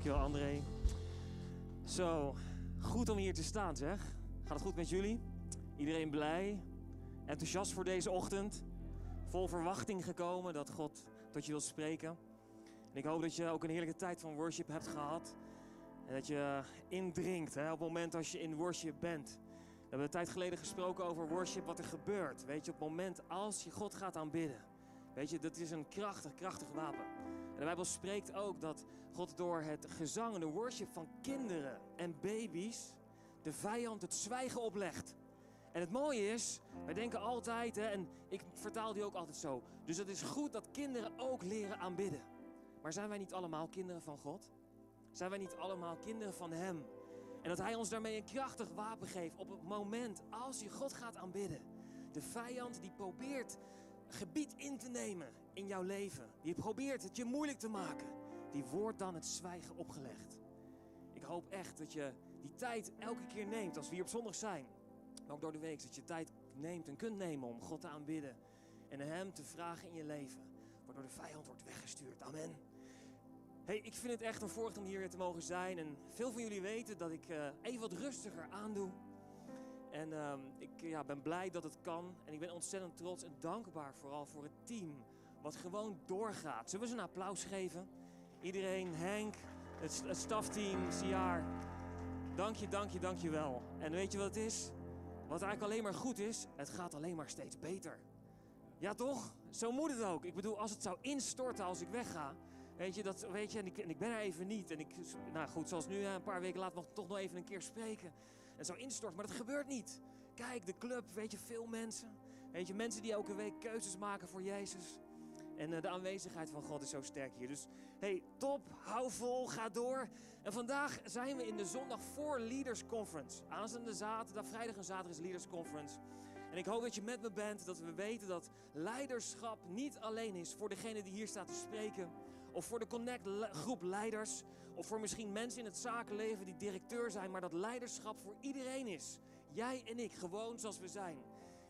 Dankjewel André. Zo, goed om hier te staan zeg. Gaat het goed met jullie? Iedereen blij? Enthousiast voor deze ochtend? Vol verwachting gekomen dat God tot je wil spreken? En ik hoop dat je ook een heerlijke tijd van worship hebt gehad. En dat je indringt hè, op het moment als je in worship bent. We hebben een tijd geleden gesproken over worship, wat er gebeurt. Weet je, op het moment als je God gaat aanbidden. Weet je, dat is een krachtig, krachtig wapen. De Bijbel spreekt ook dat God door het gezang en de worship van kinderen en baby's de vijand het zwijgen oplegt. En het mooie is, wij denken altijd, hè, en ik vertaal die ook altijd zo. Dus het is goed dat kinderen ook leren aanbidden. Maar zijn wij niet allemaal kinderen van God? Zijn wij niet allemaal kinderen van Hem? En dat Hij ons daarmee een krachtig wapen geeft op het moment als je God gaat aanbidden. De vijand die probeert gebied in te nemen in jouw leven. Die probeert het je moeilijk te maken. Die wordt dan het zwijgen opgelegd. Ik hoop echt dat je die tijd elke keer neemt als we hier op zondag zijn. Maar ook door de week. Dat je tijd neemt en kunt nemen om God te aanbidden. En Hem te vragen in je leven. Waardoor de vijand wordt weggestuurd. Amen. Hey, ik vind het echt een voorrecht om hier te mogen zijn. En veel van jullie weten dat ik uh, even wat rustiger aandoe. En um, ik ja, ben blij dat het kan. En ik ben ontzettend trots en dankbaar vooral voor het team. Wat gewoon doorgaat. Zullen we ze een applaus geven? Iedereen, Henk, het, stafteam, Siaar. Dank je, dank je, dank je wel. En weet je wat het is? Wat eigenlijk alleen maar goed is, het gaat alleen maar steeds beter. Ja toch? Zo moet het ook. Ik bedoel, als het zou instorten als ik wegga, Weet je, dat, weet je en, ik, en ik ben er even niet. En ik, nou goed, zoals nu, een paar weken later, mag ik toch nog even een keer spreken. En zo instorten, maar dat gebeurt niet. Kijk, de club, weet je, veel mensen. Weet je, mensen die elke week keuzes maken voor Jezus. En uh, de aanwezigheid van God is zo sterk hier. Dus hey, top, hou vol, ga door. En vandaag zijn we in de zondag voor Leaders Conference. Aanstaande zaterdag, vrijdag en zaterdag is Leaders Conference. En ik hoop dat je met me bent, dat we weten dat leiderschap niet alleen is voor degene die hier staat te spreken. Of voor de Connect groep leiders. Of voor misschien mensen in het zakenleven die directeur zijn. Maar dat leiderschap voor iedereen is. Jij en ik, gewoon zoals we zijn.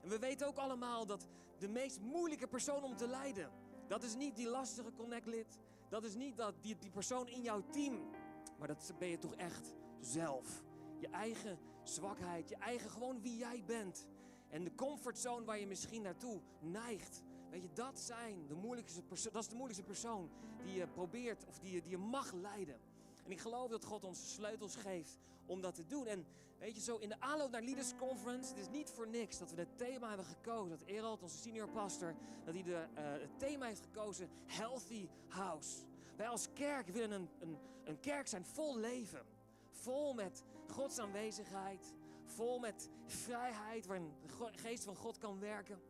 En we weten ook allemaal dat de meest moeilijke persoon om te leiden. Dat is niet die lastige Connect lid. Dat is niet dat, die, die persoon in jouw team. Maar dat ben je toch echt zelf. Je eigen zwakheid. Je eigen gewoon wie jij bent. En de comfortzone waar je misschien naartoe neigt. Weet je, dat, zijn de moeilijkste dat is de moeilijkste persoon die je probeert of die je, die je mag leiden. En ik geloof dat God ons sleutels geeft om dat te doen. En weet je, zo in de aanloop naar Leaders Conference, het is niet voor niks dat we het thema hebben gekozen. Dat Erald, onze senior pastor, dat hij de, uh, het thema heeft gekozen, Healthy House. Wij als kerk willen een, een, een kerk zijn vol leven. Vol met Gods aanwezigheid. Vol met vrijheid, waarin de geest van God kan werken.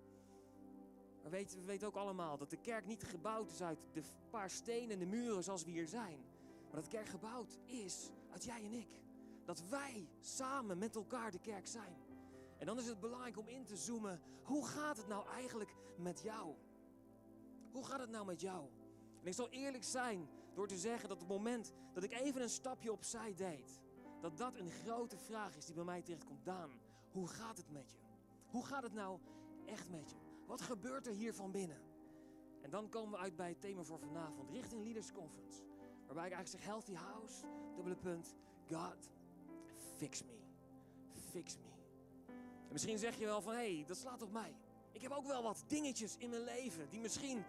Maar we weten ook allemaal dat de kerk niet gebouwd is uit de paar stenen en de muren zoals we hier zijn. Maar dat de kerk gebouwd is uit jij en ik. Dat wij samen met elkaar de kerk zijn. En dan is het belangrijk om in te zoomen. Hoe gaat het nou eigenlijk met jou? Hoe gaat het nou met jou? En ik zal eerlijk zijn door te zeggen dat het moment dat ik even een stapje opzij deed, dat dat een grote vraag is die bij mij terechtkomt. Daan, hoe gaat het met je? Hoe gaat het nou echt met je? Wat gebeurt er hier van binnen? En dan komen we uit bij het thema voor vanavond, richting Leaders Conference. Waarbij ik eigenlijk zeg, healthy house, dubbele punt, God, fix me. Fix me. En misschien zeg je wel van, hé, hey, dat slaat op mij. Ik heb ook wel wat dingetjes in mijn leven die misschien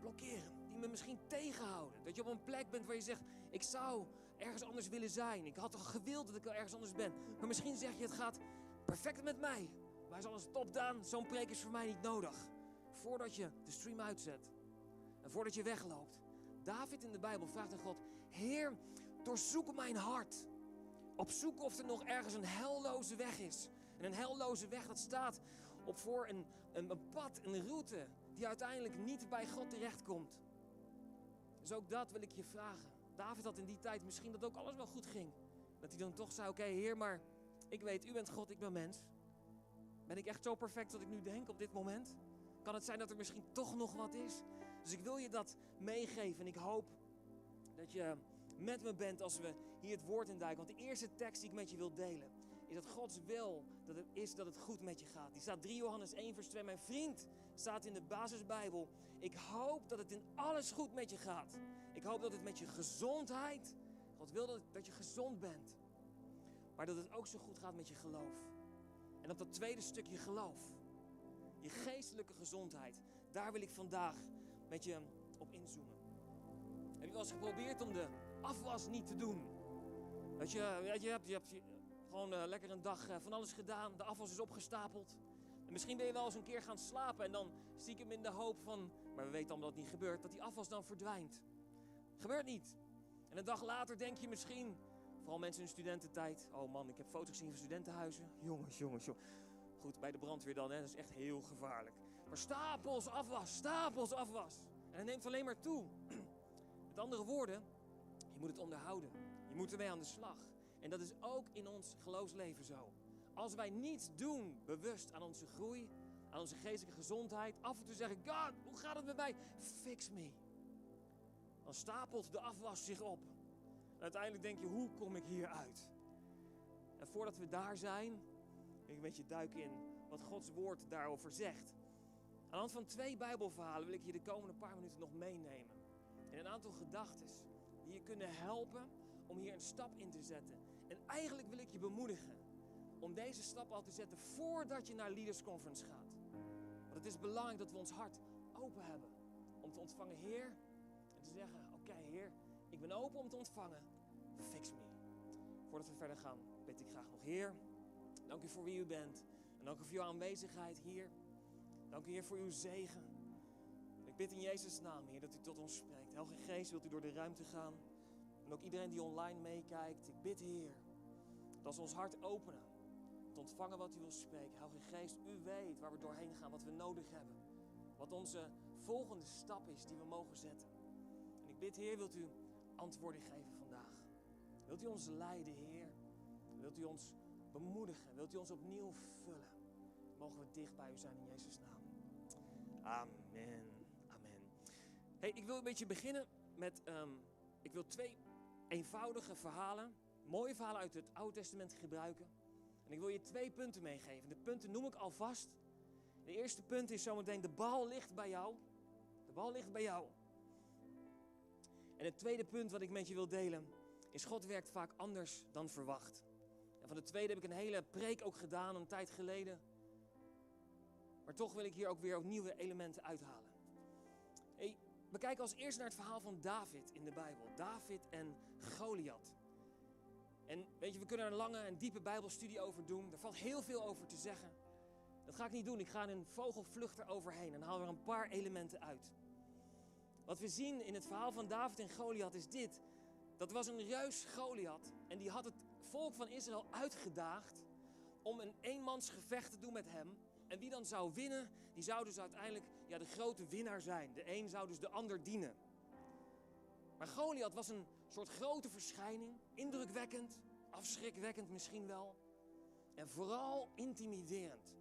blokkeren. Die me misschien tegenhouden. Dat je op een plek bent waar je zegt, ik zou ergens anders willen zijn. Ik had toch gewild dat ik wel ergens anders ben. Maar misschien zeg je, het gaat perfect met mij. Wij zal eens top down. Zo'n preek is voor mij niet nodig. Voordat je de stream uitzet. En voordat je wegloopt. David in de Bijbel vraagt aan God: Heer, doorzoek mijn hart. Opzoek of er nog ergens een helloze weg is. En een helloze weg, dat staat op voor een, een, een pad, een route. Die uiteindelijk niet bij God terechtkomt. Dus ook dat wil ik je vragen. David had in die tijd misschien dat ook alles wel goed ging. Dat hij dan toch zei: Oké, Heer, maar ik weet, u bent God, ik ben mens. Ben ik echt zo perfect dat ik nu denk op dit moment? Kan het zijn dat er misschien toch nog wat is? Dus ik wil je dat meegeven en ik hoop dat je met me bent als we hier het woord in duiken. Want de eerste tekst die ik met je wil delen is dat Gods wil dat het is dat het goed met je gaat. Die staat 3 Johannes 1 vers 2. Mijn vriend staat in de basisbijbel. Ik hoop dat het in alles goed met je gaat. Ik hoop dat het met je gezondheid God wil dat, dat je gezond bent. Maar dat het ook zo goed gaat met je geloof. En op dat tweede stukje geloof, je geestelijke gezondheid, daar wil ik vandaag met je op inzoomen. Heb je wel eens geprobeerd om de afwas niet te doen? Dat je, weet je, je hebt, je gewoon uh, lekker een dag uh, van alles gedaan, de afwas is opgestapeld. En misschien ben je wel eens een keer gaan slapen en dan stiekem in de hoop van, maar we weten allemaal dat het niet gebeurt, dat die afwas dan verdwijnt. Gebeurt niet. En een dag later denk je misschien, vooral mensen in studententijd, oh man, ik heb foto's gezien van studentenhuizen. Jongens, jongens, jongens. Goed, bij de brandweer dan, hè, dat is echt heel gevaarlijk. Maar stapels afwas, stapels afwas. En het neemt alleen maar toe. Met andere woorden, je moet het onderhouden. Je moet ermee aan de slag. En dat is ook in ons geloofsleven zo. Als wij niets doen bewust aan onze groei, aan onze geestelijke gezondheid, af en toe zeggen: God, hoe gaat het met mij? Fix me. Dan stapelt de afwas zich op. En uiteindelijk denk je: hoe kom ik hier uit? En voordat we daar zijn, wil ik een beetje duiken in wat Gods woord daarover zegt. Aan de hand van twee Bijbelverhalen wil ik je de komende paar minuten nog meenemen. En een aantal gedachten die je kunnen helpen om hier een stap in te zetten. En eigenlijk wil ik je bemoedigen om deze stap al te zetten voordat je naar Leaders Conference gaat. Want het is belangrijk dat we ons hart open hebben om te ontvangen, Heer. En te zeggen, oké Heer, ik ben open om te ontvangen. Fix me. Voordat we verder gaan, bid ik graag nog, Heer. Dank u voor wie u bent. En dank u voor uw aanwezigheid hier. Dank u Heer voor uw zegen. Bid in Jezus' naam, Heer, dat u tot ons spreekt. Heilige Geest, wilt u door de ruimte gaan. En ook iedereen die online meekijkt. Ik bid, Heer, dat we ons hart openen, te ontvangen wat u wil spreken. Heilige Geest, u weet waar we doorheen gaan, wat we nodig hebben. Wat onze volgende stap is die we mogen zetten. En ik bid, Heer, wilt u antwoorden geven vandaag. Wilt u ons leiden, Heer? Wilt u ons bemoedigen? Wilt u ons opnieuw vullen? Mogen we dicht bij u zijn in Jezus' naam. Amen. Hey, ik wil een beetje beginnen met. Um, ik wil twee eenvoudige verhalen, mooie verhalen uit het Oude Testament gebruiken. En ik wil je twee punten meegeven. De punten noem ik alvast. De eerste punt is zometeen: de bal ligt bij jou. De bal ligt bij jou. En het tweede punt wat ik met je wil delen is: God werkt vaak anders dan verwacht. En van de tweede heb ik een hele preek ook gedaan een tijd geleden. Maar toch wil ik hier ook weer ook nieuwe elementen uithalen. We kijken als eerst naar het verhaal van David in de Bijbel. David en Goliath. En weet je, we kunnen er een lange en diepe Bijbelstudie over doen. Er valt heel veel over te zeggen. Dat ga ik niet doen. Ik ga een vogelvlucht eroverheen en haal er een paar elementen uit. Wat we zien in het verhaal van David en Goliath is dit. Dat was een reus Goliath en die had het volk van Israël uitgedaagd om een eenmansgevecht te doen met hem. En wie dan zou winnen, die zou dus uiteindelijk ja, de grote winnaar zijn. De een zou dus de ander dienen. Maar Goliath was een soort grote verschijning, indrukwekkend, afschrikwekkend misschien wel. En vooral intimiderend.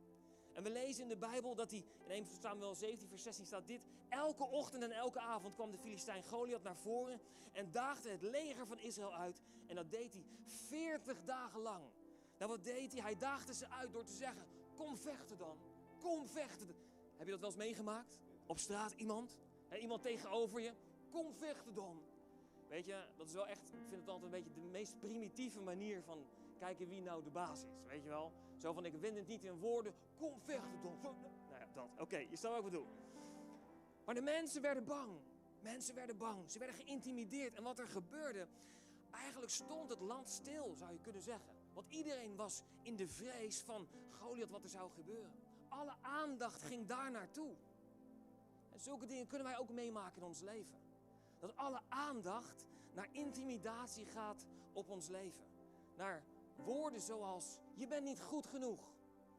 En we lezen in de Bijbel dat hij, in 1 Samuel 17 vers 16 staat dit. Elke ochtend en elke avond kwam de Filistijn Goliath naar voren en daagde het leger van Israël uit. En dat deed hij 40 dagen lang. Nou wat deed hij? Hij daagde ze uit door te zeggen, kom vechten dan. Kom vechten. Heb je dat wel eens meegemaakt? Op straat iemand? iemand tegenover je? Kom vechten dan. Weet je, dat is wel echt, ik vind het altijd een beetje de meest primitieve manier van kijken wie nou de baas is. Weet je wel? Zo van, ik win het niet in woorden, kom vechten dan. Nou ja, dat. Oké, je snapt wat ik bedoel. Maar de mensen werden bang. Mensen werden bang. Ze werden geïntimideerd. En wat er gebeurde, eigenlijk stond het land stil, zou je kunnen zeggen. Want iedereen was in de vrees van Goliath wat er zou gebeuren. Alle aandacht ging daar naartoe. En zulke dingen kunnen wij ook meemaken in ons leven. Dat alle aandacht naar intimidatie gaat op ons leven. Naar woorden zoals: Je bent niet goed genoeg.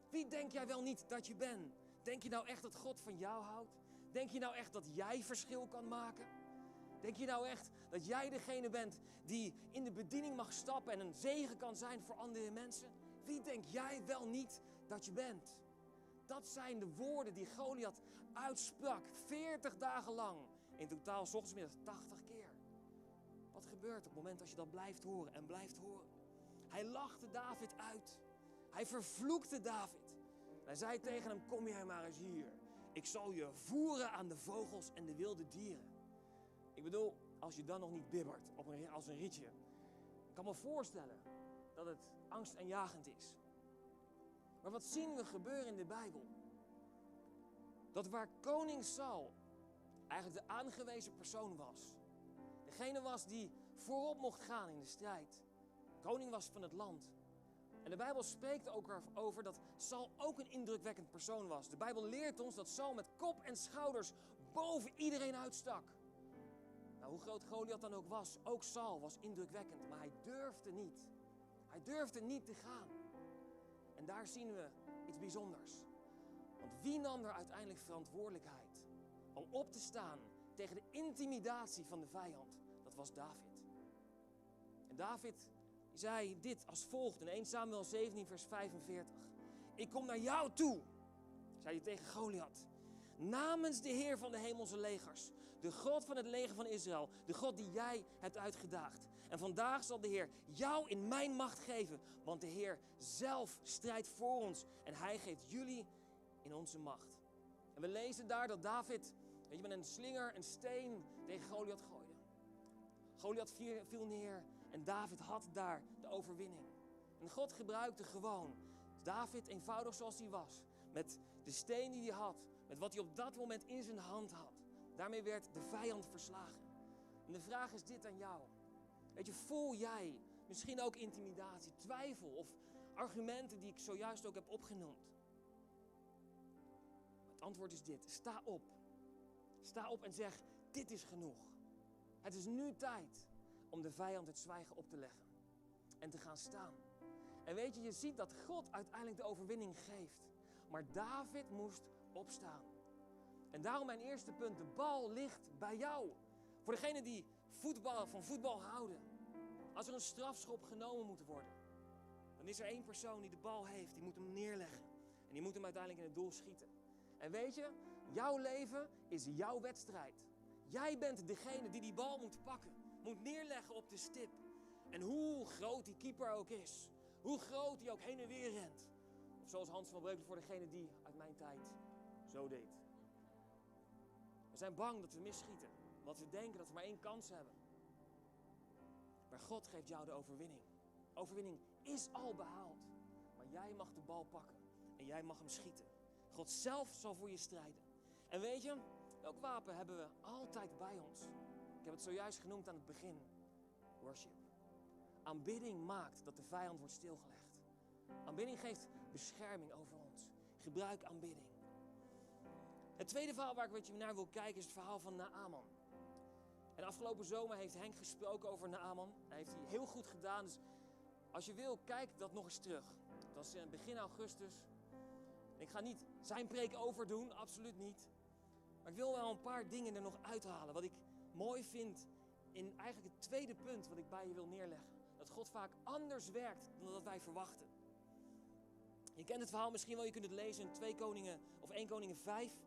Wie denk jij wel niet dat je bent? Denk je nou echt dat God van jou houdt? Denk je nou echt dat jij verschil kan maken? Denk je nou echt dat jij degene bent die in de bediening mag stappen en een zegen kan zijn voor andere mensen? Wie denk jij wel niet dat je bent? Dat zijn de woorden die Goliath uitsprak 40 dagen lang. In totaal, s ochtends middags 80 keer. Wat gebeurt op het moment als je dat blijft horen en blijft horen? Hij lachte David uit. Hij vervloekte David. Hij zei tegen hem: Kom jij maar eens hier. Ik zal je voeren aan de vogels en de wilde dieren. Ik bedoel, als je dan nog niet bibbert op een, als een rietje. kan me voorstellen dat het angstaanjagend is. Maar wat zien we gebeuren in de Bijbel? Dat waar koning Saul eigenlijk de aangewezen persoon was, degene was die voorop mocht gaan in de strijd, koning was van het land. En de Bijbel spreekt ook over dat Saul ook een indrukwekkend persoon was. De Bijbel leert ons dat Saul met kop en schouders boven iedereen uitstak. Hoe groot Goliath dan ook was, ook Saul was indrukwekkend, maar hij durfde niet. Hij durfde niet te gaan. En daar zien we iets bijzonders. Want wie nam er uiteindelijk verantwoordelijkheid om op te staan tegen de intimidatie van de vijand? Dat was David. En David zei dit als volgt in 1 Samuel 17, vers 45. Ik kom naar jou toe, zei hij tegen Goliath, namens de Heer van de hemelse legers, de God van het leger van Israël, de God die jij hebt uitgedaagd. En vandaag zal de Heer jou in mijn macht geven, want de Heer zelf strijdt voor ons en hij geeft jullie in onze macht. En we lezen daar dat David weet je, met een slinger een steen tegen Goliath gooide. Goliath viel neer en David had daar de overwinning. En God gebruikte gewoon David, eenvoudig zoals hij was, met de steen die hij had, met wat hij op dat moment in zijn hand had. Daarmee werd de vijand verslagen. En de vraag is dit aan jou. Weet je, voel jij misschien ook intimidatie, twijfel of argumenten die ik zojuist ook heb opgenoemd? Het antwoord is dit. Sta op. Sta op en zeg, dit is genoeg. Het is nu tijd om de vijand het zwijgen op te leggen en te gaan staan. En weet je, je ziet dat God uiteindelijk de overwinning geeft. Maar David moest opstaan. En daarom mijn eerste punt, de bal ligt bij jou. Voor degenen die voetbal, van voetbal houden. Als er een strafschop genomen moet worden, dan is er één persoon die de bal heeft, die moet hem neerleggen. En die moet hem uiteindelijk in het doel schieten. En weet je, jouw leven is jouw wedstrijd. Jij bent degene die die bal moet pakken moet neerleggen op de stip. En hoe groot die keeper ook is, hoe groot hij ook heen en weer rent. Of zoals Hans van Breukelen voor degene die uit mijn tijd zo deed. We zijn bang dat we misschieten, want we denken dat we maar één kans hebben. Maar God geeft jou de overwinning. Overwinning is al behaald. Maar jij mag de bal pakken en jij mag hem schieten. God zelf zal voor je strijden. En weet je, welk wapen hebben we altijd bij ons? Ik heb het zojuist genoemd aan het begin. Worship. Aanbidding maakt dat de vijand wordt stilgelegd. Aanbidding geeft bescherming over ons. Gebruik aanbidding. Het tweede verhaal waar ik met je naar wil kijken is het verhaal van Naaman. En afgelopen zomer heeft Henk gesproken over Naaman. Hij heeft hij heel goed gedaan. Dus als je wil, kijk dat nog eens terug. Het was in begin augustus. Ik ga niet zijn preek overdoen, absoluut niet. Maar ik wil wel een paar dingen er nog uithalen. Wat ik mooi vind in eigenlijk het tweede punt wat ik bij je wil neerleggen. Dat God vaak anders werkt dan dat wij verwachten. Je kent het verhaal misschien wel, je kunt het lezen in 2 Koningen of 1 Koningen 5.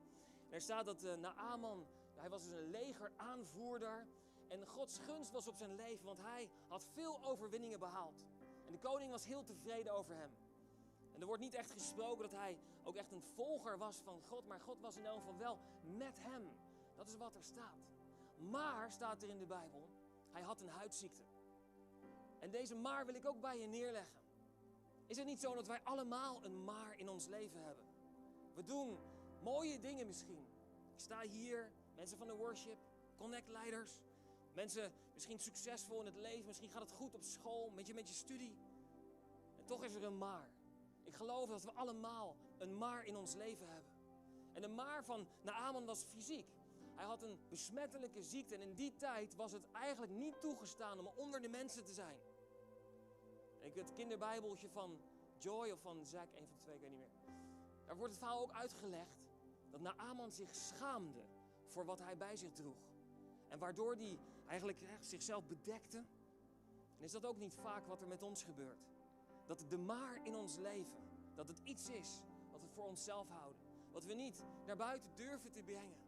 Daar staat dat uh, Naaman, hij was dus een legeraanvoerder. En Gods gunst was op zijn leven, want hij had veel overwinningen behaald. En de koning was heel tevreden over hem. En er wordt niet echt gesproken dat hij ook echt een volger was van God, maar God was in elk geval wel met hem. Dat is wat er staat. Maar, staat er in de Bijbel, hij had een huidziekte. En deze maar wil ik ook bij je neerleggen. Is het niet zo dat wij allemaal een maar in ons leven hebben? We doen mooie dingen misschien. Ik sta hier, mensen van de worship, connect-leiders. Mensen misschien succesvol in het leven, misschien gaat het goed op school, met je, met je studie. En toch is er een maar. Ik geloof dat we allemaal een maar in ons leven hebben. En de maar van Naaman was fysiek. Hij had een besmettelijke ziekte en in die tijd was het eigenlijk niet toegestaan om onder de mensen te zijn. Ik het kinderbijbeltje van Joy of van Zack, een van de twee, ik weet niet meer. Daar wordt het verhaal ook uitgelegd dat Naaman zich schaamde voor wat hij bij zich droeg. En waardoor hij eigenlijk zichzelf bedekte. En is dat ook niet vaak wat er met ons gebeurt? Dat de maar in ons leven, dat het iets is wat we voor onszelf houden. Wat we niet naar buiten durven te brengen.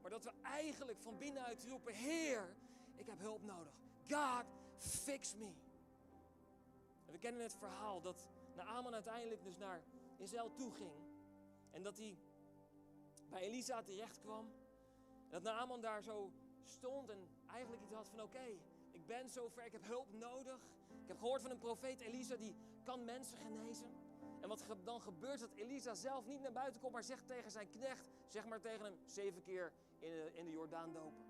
Maar dat we eigenlijk van binnenuit roepen: Heer, ik heb hulp nodig. God, fix me. We kennen het verhaal dat Naaman uiteindelijk dus naar Israël toe ging. En dat hij bij Elisa terecht kwam. En dat Naaman daar zo stond en eigenlijk iets had van: Oké, ik ben zover, ik heb hulp nodig. Ik heb gehoord van een profeet Elisa die kan mensen genezen. En wat dan gebeurt dat Elisa zelf niet naar buiten komt, maar zegt tegen zijn knecht, zeg maar tegen hem, zeven keer in de, in de Jordaan dopen.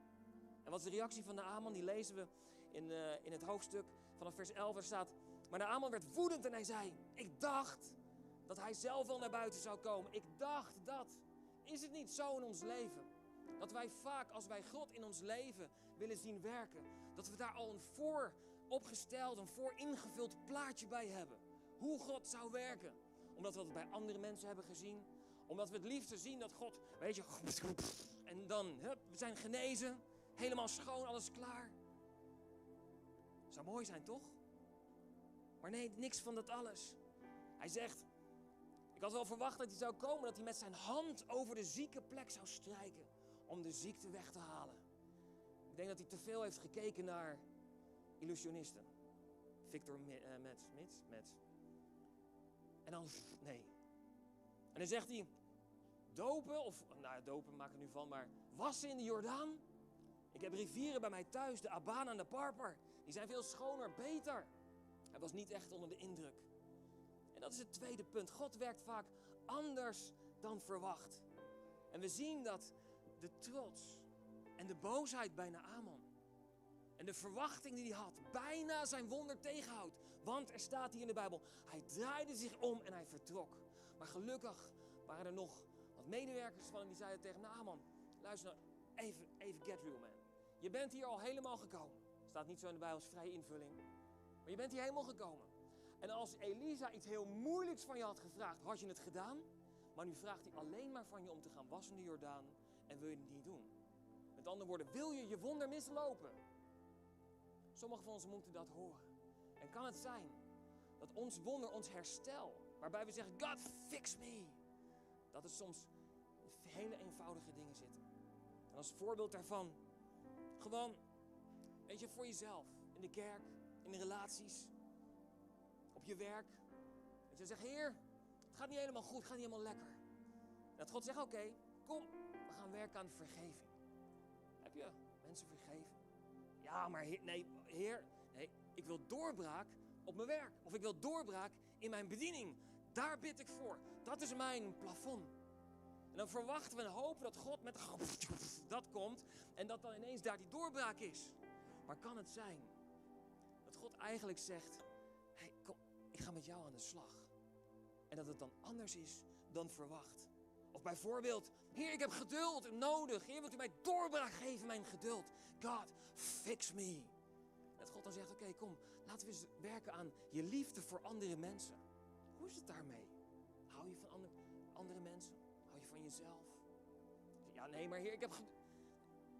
En wat is de reactie van de Aman? Die lezen we in, uh, in het hoofdstuk vanaf vers 11. Er staat, maar de Aman werd woedend en hij zei, ik dacht dat hij zelf wel naar buiten zou komen. Ik dacht dat. Is het niet zo in ons leven? Dat wij vaak, als wij God in ons leven willen zien werken, dat we daar al een vooropgesteld, een vooringevuld plaatje bij hebben. Hoe God zou werken. Omdat we het bij andere mensen hebben gezien. Omdat we het liefste zien dat God, weet je, en dan, hup, we zijn genezen. Helemaal schoon, alles klaar. Zou mooi zijn, toch? Maar nee, niks van dat alles. Hij zegt, ik had wel verwacht dat hij zou komen, dat hij met zijn hand over de zieke plek zou strijken om de ziekte weg te halen. Ik denk dat hij te veel heeft gekeken naar illusionisten. Victor Mets, Mets, Mets. En dan, nee. En dan zegt hij, dopen, of, nou dopen maak ik nu van, maar wassen in de Jordaan. Ik heb rivieren bij mij thuis, de Abana en de Parpar. Die zijn veel schoner, beter. Hij was niet echt onder de indruk. En dat is het tweede punt. God werkt vaak anders dan verwacht. En we zien dat de trots en de boosheid bij Naaman en de verwachting die hij had bijna zijn wonder tegenhoudt. Want er staat hier in de Bijbel, hij draaide zich om en hij vertrok. Maar gelukkig waren er nog wat medewerkers van hem die zeiden tegen Naaman, luister nou, even, even get real man. Je bent hier al helemaal gekomen. Staat niet zo in de Bijbel als vrije invulling. Maar je bent hier helemaal gekomen. En als Elisa iets heel moeilijks van je had gevraagd, had je het gedaan. Maar nu vraagt hij alleen maar van je om te gaan wassen in de Jordaan en wil je het niet doen. Met andere woorden, wil je je wonder mislopen? Sommigen van ons moeten dat horen. En kan het zijn dat ons wonder, ons herstel, waarbij we zeggen, God fix me, dat het soms hele eenvoudige dingen zitten. En als voorbeeld daarvan, gewoon, weet je, voor jezelf, in de kerk, in de relaties, je werk. Dat je zegt, Heer, het gaat niet helemaal goed, het gaat niet helemaal lekker. Dat God zegt, oké, kom, we gaan werken aan vergeving. Heb je mensen vergeven? Ja, maar heer, nee, Heer, nee, ik wil doorbraak op mijn werk. Of ik wil doorbraak in mijn bediening. Daar bid ik voor. Dat is mijn plafond. En dan verwachten we en hopen dat God met dat komt en dat dan ineens daar die doorbraak is. Maar kan het zijn dat God eigenlijk zegt: ik ga met jou aan de slag. En dat het dan anders is dan verwacht. Of bijvoorbeeld, Heer, ik heb geduld nodig. Heer, wilt u mij doorbraak geven, mijn geduld? God, fix me. Dat God dan zegt, oké, kom, laten we eens werken aan je liefde voor andere mensen. Hoe is het daarmee? Hou je van andere, andere mensen? Hou je van jezelf? Ja, nee, maar Heer, ik heb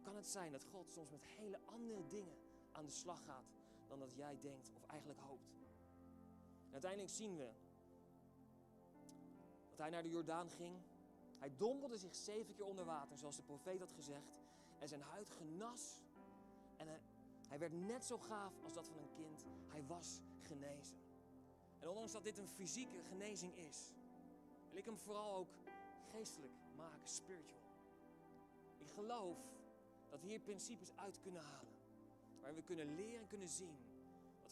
Kan het zijn dat God soms met hele andere dingen aan de slag gaat dan dat jij denkt of eigenlijk hoopt? Uiteindelijk zien we dat hij naar de Jordaan ging hij dompelde zich zeven keer onder water, zoals de profeet had gezegd. En zijn huid genas. En hij, hij werd net zo gaaf als dat van een kind. Hij was genezen. En ondanks dat dit een fysieke genezing is, wil ik hem vooral ook geestelijk maken, spiritual. Ik geloof dat we hier principes uit kunnen halen. Waar we kunnen leren en kunnen zien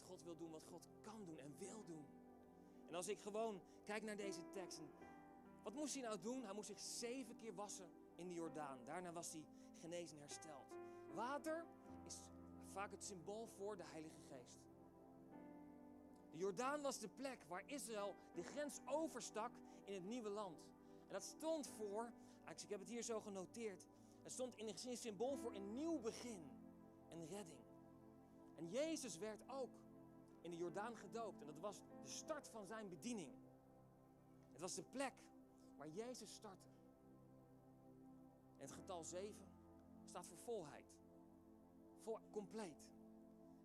God wil doen, wat God kan doen en wil doen. En als ik gewoon kijk naar deze tekst en wat moest hij nou doen? Hij moest zich zeven keer wassen in de Jordaan. Daarna was hij genezen en hersteld. Water is vaak het symbool voor de Heilige Geest. De Jordaan was de plek waar Israël de grens overstak in het nieuwe land. En dat stond voor, ik heb het hier zo genoteerd, het stond in een symbool voor een nieuw begin, een redding. En Jezus werd ook in de Jordaan gedoopt. En dat was de start van zijn bediening. Het was de plek waar Jezus startte. En het getal 7 staat voor volheid. Vol, compleet.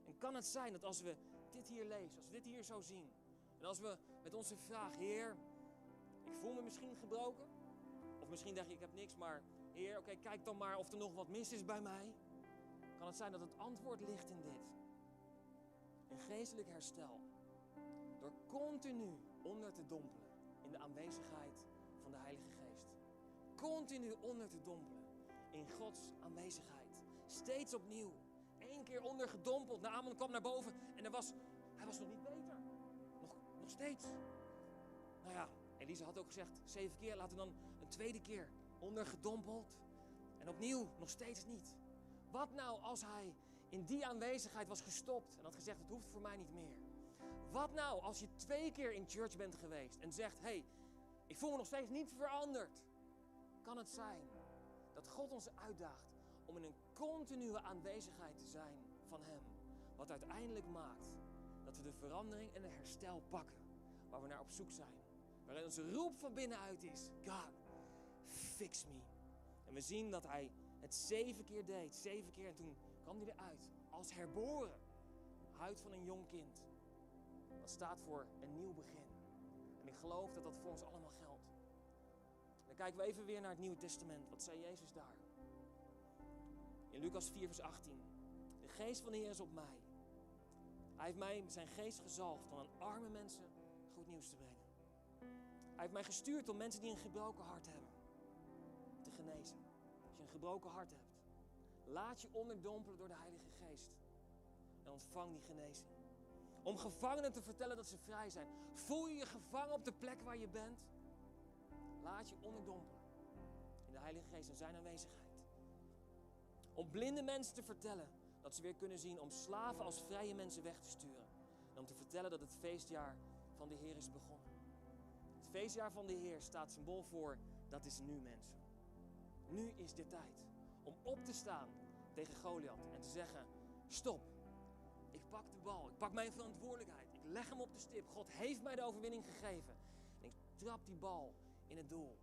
En kan het zijn dat als we dit hier lezen, als we dit hier zo zien, en als we met onze vraag, Heer, ik voel me misschien gebroken, of misschien denk je, ik heb niks, maar Heer, oké, kijk dan maar of er nog wat mis is bij mij. Kan het zijn dat het antwoord ligt in dit? Een geestelijk herstel. Door continu onder te dompelen in de aanwezigheid van de Heilige Geest. Continu onder te dompelen in Gods aanwezigheid. Steeds opnieuw. Eén keer ondergedompeld. Naaman kwam naar boven en er was, hij was nog niet beter. Nog, nog steeds. Nou ja, Elisa had ook gezegd, zeven keer, laten we dan een tweede keer ondergedompeld. En opnieuw, nog steeds niet. Wat nou als hij in die aanwezigheid was gestopt en had gezegd, het hoeft voor mij niet meer. Wat nou als je twee keer in church bent geweest en zegt, hé, hey, ik voel me nog steeds niet veranderd. Kan het zijn dat God ons uitdaagt om in een continue aanwezigheid te zijn van Hem. Wat uiteindelijk maakt dat we de verandering en de herstel pakken waar we naar op zoek zijn. Waarin onze roep van binnenuit is, God, fix me. En we zien dat Hij het zeven keer deed, zeven keer en toen kwam Hij eruit als herboren. Huid van een jong kind. Dat staat voor een nieuw begin. En ik geloof dat dat voor ons allemaal geldt. Dan kijken we even weer naar het Nieuwe Testament. Wat zei Jezus daar? In Lucas 4, vers 18. De geest van de Heer is op mij. Hij heeft mij zijn geest gezalfd om aan arme mensen goed nieuws te brengen. Hij heeft mij gestuurd om mensen die een gebroken hart hebben te genezen. Als je een gebroken hart hebt, laat je onderdompelen door de Heilige Geest en ontvang die genezing. Om gevangenen te vertellen dat ze vrij zijn. Voel je je gevangen op de plek waar je bent? Laat je onderdompelen in de Heilige Geest en zijn aanwezigheid. Om blinde mensen te vertellen dat ze weer kunnen zien. Om slaven als vrije mensen weg te sturen. En om te vertellen dat het feestjaar van de Heer is begonnen. Het feestjaar van de Heer staat symbool voor dat is nu mensen. Nu is de tijd om op te staan tegen Goliath en te zeggen: stop. Ik pak de bal, ik pak mijn verantwoordelijkheid, ik leg hem op de stip. God heeft mij de overwinning gegeven. En ik trap die bal in het doel.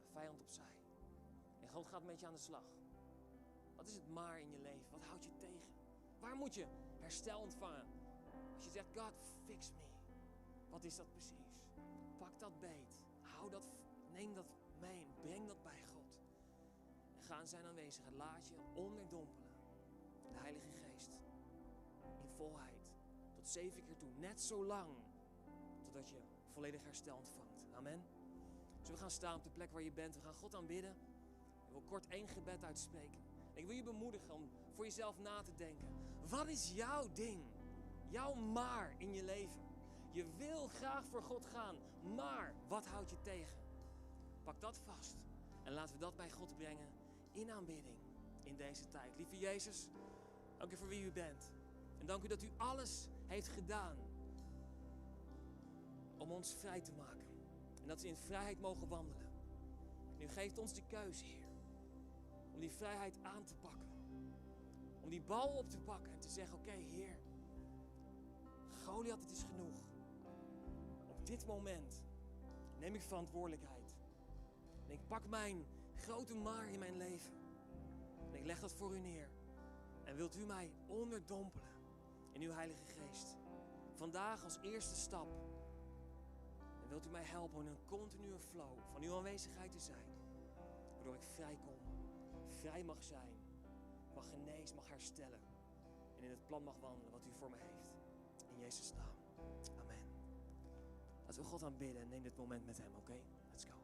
De vijand opzij. En God gaat met je aan de slag. Wat is het maar in je leven? Wat houdt je tegen? Waar moet je herstel ontvangen? Als je zegt, God, fix me. Wat is dat precies? Pak dat beet. Hou dat, neem dat mee. Breng dat bij God. En ga in zijn aanwezigheid. Laat je onderdompelen. De Heilige Geest. In volheid. Tot zeven keer toe. Net zo lang. Totdat je volledig herstel ontvangt. Amen. Dus we gaan staan op de plek waar je bent. We gaan God aanbidden. Ik wil kort één gebed uitspreken. Ik wil je bemoedigen om voor jezelf na te denken. Wat is jouw ding? Jouw maar in je leven? Je wil graag voor God gaan, maar wat houdt je tegen? Pak dat vast en laten we dat bij God brengen in aanbidding in deze tijd. Lieve Jezus, dank u voor wie u bent. En dank u dat u alles heeft gedaan om ons vrij te maken. En dat we in vrijheid mogen wandelen. En u geeft ons de keuze, Heer, om die vrijheid aan te pakken. Om die bal op te pakken en te zeggen, oké Heer, Goliath, het is genoeg. Op dit moment neem ik verantwoordelijkheid. En ik pak mijn grote maar in mijn leven. En ik leg dat voor u neer. En wilt u mij onderdompelen in uw Heilige Geest. Vandaag als eerste stap. En wilt u mij helpen in een continue flow van uw aanwezigheid te zijn. Waardoor ik vrij kom, vrij mag zijn, mag genezen, mag herstellen. En in het plan mag wandelen wat u voor me heeft. In Jezus' naam. Amen. Laten we God aanbidden en neem dit moment met hem, oké? Let's go.